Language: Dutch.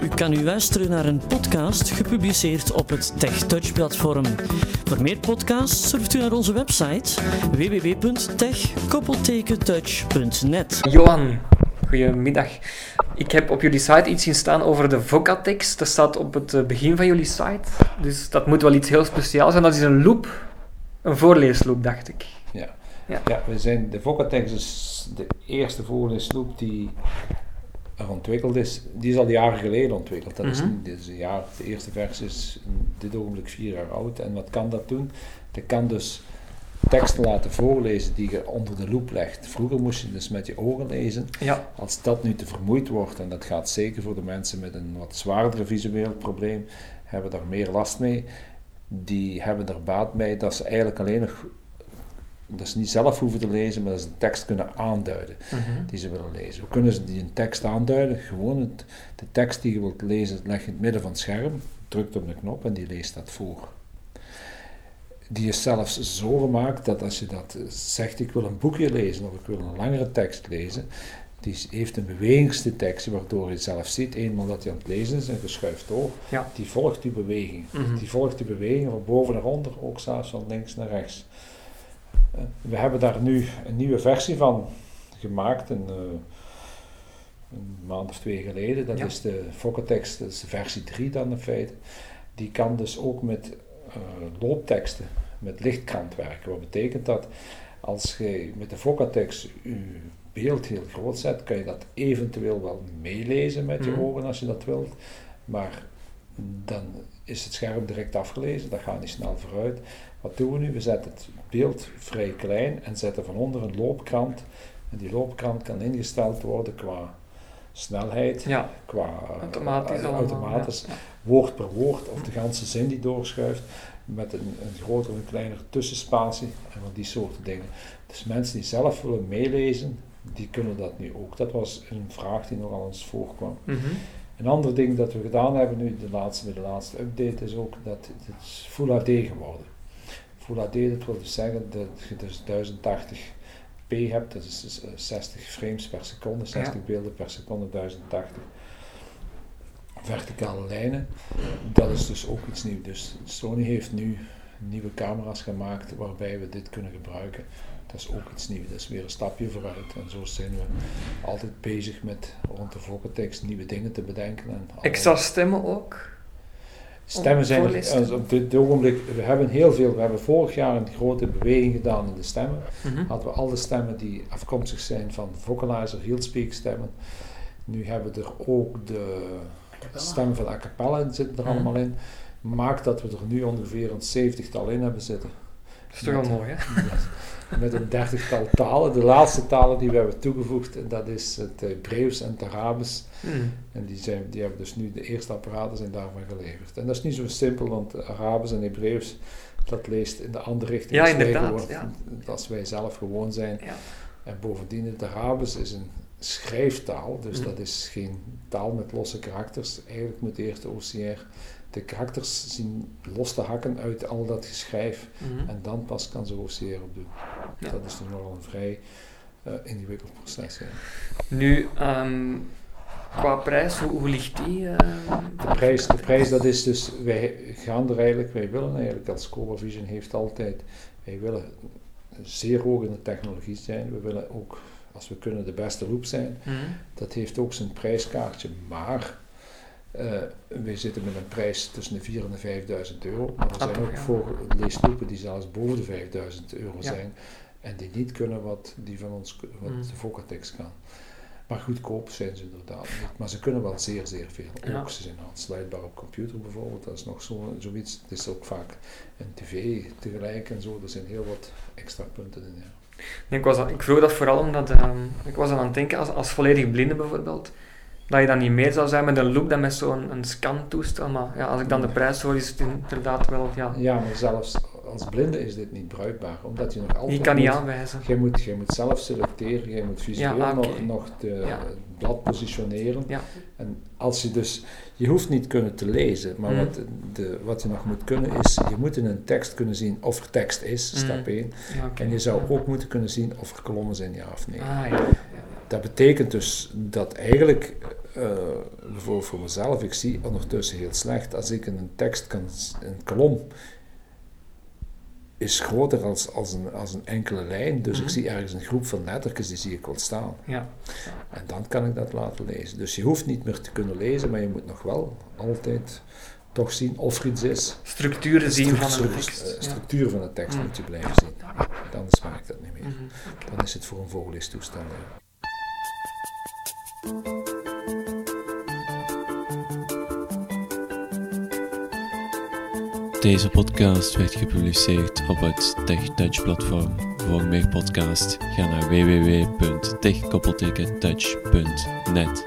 U kan nu luisteren naar een podcast gepubliceerd op het TechTouch-platform. Voor meer podcasts surft u naar onze website www.tech-touch.net. Johan, goedemiddag. Ik heb op jullie site iets zien staan over de Vocatex. Dat staat op het eh, begin van jullie site. Dus dat moet wel iets heel speciaals zijn. Dat is een loop, een voorleesloop, dacht ik. Ja. Ja. We zijn, de Vocatex is de eerste voorleesloop die er ontwikkeld is. Die is al jaren geleden ontwikkeld. Dat is, niet- dit is een jaar, de eerste versie is in dit ogenblik vier jaar oud. En wat kan dat doen? Dat kan dus teksten laten voorlezen die je onder de loep legt. Vroeger moest je dus met je ogen lezen. Ja. Als dat nu te vermoeid wordt, en dat gaat zeker voor de mensen met een wat zwaardere visueel probleem, hebben daar meer last mee. Die hebben er baat bij dat ze eigenlijk alleen nog, dat ze niet zelf hoeven te lezen, maar dat ze de tekst kunnen aanduiden Mhm. die ze willen lezen. Hoe kunnen ze die een tekst aanduiden? Gewoon het, de tekst die je wilt lezen, leg je in het midden van het scherm, drukt op de knop en die leest dat voor. Die is zelfs zo gemaakt dat als je dat zegt, ik wil een boekje lezen of ik wil een langere tekst lezen, die heeft een bewegingsdetectie waardoor je zelf ziet, eenmaal dat hij aan het lezen is en geschuift Ja. die volgt die beweging. Mhm. Die volgt die beweging van boven naar onder, ook zelfs van links naar rechts. Eh, We hebben daar nu een nieuwe versie van gemaakt, een, eh, een maand of twee geleden. Dat Ja. is de Vocatex, dat is de versie 3 dan in feite. Die kan dus ook met eh, loopteksten, met lichtkrant werken. Wat betekent dat? Als je met de Vocatex je beeld heel groot zet, kan je dat eventueel wel meelezen met je Mhm. ogen als je dat wilt. Maar dan is het scherm direct afgelezen, dat gaat niet snel vooruit. Wat doen we nu? We zetten het beeld vrij klein en zetten van onder een loopkrant. En die loopkrant kan ingesteld worden qua snelheid, Ja, qua automatisch eh, allemaal. automatisch ja. woord per woord of de ganse zin die doorschuift met een, een grotere en kleinere tussenspatie en van die soorten dingen. Dus mensen die zelf willen meelezen, die kunnen dat nu ook. Dat was een vraag die nogal eens voorkwam. Mhm. Een ander ding dat we gedaan hebben nu, de laatste, de laatste update, is ook dat het is Full HD geworden. Full HD, dat wil dus zeggen dat je dus 1080p hebt, dat is dus, eh, 60 frames per seconde, 60 beelden per seconde, 1080 verticale lijnen. Dat is dus ook iets nieuws. Dus Sony heeft nu nieuwe camera's gemaakt waarbij we dit kunnen gebruiken. Dat is ook iets nieuws. Dat is weer een stapje vooruit. En zo zijn we altijd bezig met rond de Vocatex nieuwe dingen te bedenken. En allerlei- Extra stemmen ook. Stemmen zijn er, op dit ogenblik, we hebben heel veel, we hebben vorig jaar een grote beweging gedaan in de stemmen. Mhm. Hadden we alle stemmen die afkomstig zijn van vocalizer, heelspeak stemmen. Nu hebben we er ook de stemmen van a cappella in, zitten er Mhm. allemaal in. Maakt dat we er nu ongeveer een zeventigtal in hebben zitten. Dat is toch wel mooi, hè? Met, met een dertigtal talen. De laatste talen die we hebben toegevoegd, en dat is het Hebreeuws en het Arabisch. Mhm. En die, zijn, die hebben dus nu, de eerste apparaten zijn daarvan geleverd. En dat is niet zo simpel, want Arabisch en Hebreeuws, dat leest in de andere richting Ja, als, wij inderdaad, gewoon, ja. als wij zelf gewoon zijn. Ja. En bovendien, het Arabisch is een schrijftaal, dus Mhm. dat is geen taal met losse karakters. Eigenlijk moet eerst de OCR de karakters zien los te hakken uit al dat geschrijf. Mhm. En dan pas kan ze OCR op doen. Ja. Dat is dus nogal een vrij eh, ingewikkeld proces. Ja. Nu, ehm, qua prijs, hoe, hoe ligt die? ehm? De prijs, de prijs, dat is dus, wij gaan er eigenlijk, wij willen eigenlijk als Cobra Vision heeft altijd, wij willen zeer hoog in de technologie zijn. We willen ook, als we kunnen, de beste loop zijn. Mhm. Dat heeft ook zijn prijskaartje, maar eh wij zitten met een prijs tussen de 4.000 en de 5.000 euro. Maar er Ah, zijn ook voor die zelfs boven de 5.000 euro zijn en die niet kunnen wat die van ons, wat Mm. de Vocatex kan. Maar goedkoop zijn ze inderdaad niet. Maar ze kunnen wel zeer, zeer veel. Ja. Ook ze zijn aansluitbaar op computer bijvoorbeeld. Dat is nog zo, zoiets. Het is ook vaak een tv tegelijk en zo. Er zijn heel wat extra punten in. Ja. Nee, ik, was, ik vroeg dat vooral omdat ehm, ik was aan het denken, als, als volledig blinde bijvoorbeeld, dat je dan niet meer zou zijn met een loop dan met zo'n een scan-toestel. Maar ja, als ik dan de prijs hoor, is het inderdaad wel, ja. Ja, maar zelfs als blinde is dit niet bruikbaar, omdat je nog altijd Je kan niet moet- aanwijzen. Jij moet, jij moet zelf selecteren, jij moet visueel Ja, oké. nog, nog de, Ja. het blad positioneren. Ja. En als je dus, je hoeft niet kunnen te lezen, maar Mhm. wat, de, wat je nog moet kunnen is, je moet in een tekst kunnen zien of er tekst is, Mhm. stap 1. Ja, oké. En je zou ook moeten kunnen zien of er kolommen zijn, ja of nee. Ah, ja. Dat betekent dus dat eigenlijk, bijvoorbeeld voor mezelf, ik zie ondertussen heel slecht, als ik in een tekst kan, een kolom is groter als, als, een, als een enkele lijn, dus Mhm. ik zie ergens een groep van lettertjes, die zie ik wel staan. ja. En dan kan ik dat laten lezen. Dus je hoeft niet meer te kunnen lezen, maar je moet nog wel altijd toch zien of er iets is. Structuren zien van een Structuur- tekst. eh, Ja. structuur van de tekst Mm. moet je blijven zien. Anders maakt dat niet meer. Mhm. Dan is het voor een voorleestoestand. ja. Deze podcast werd gepubliceerd op het TechTouch platform. Voor meer podcasts ga naar www.tech-touch.net.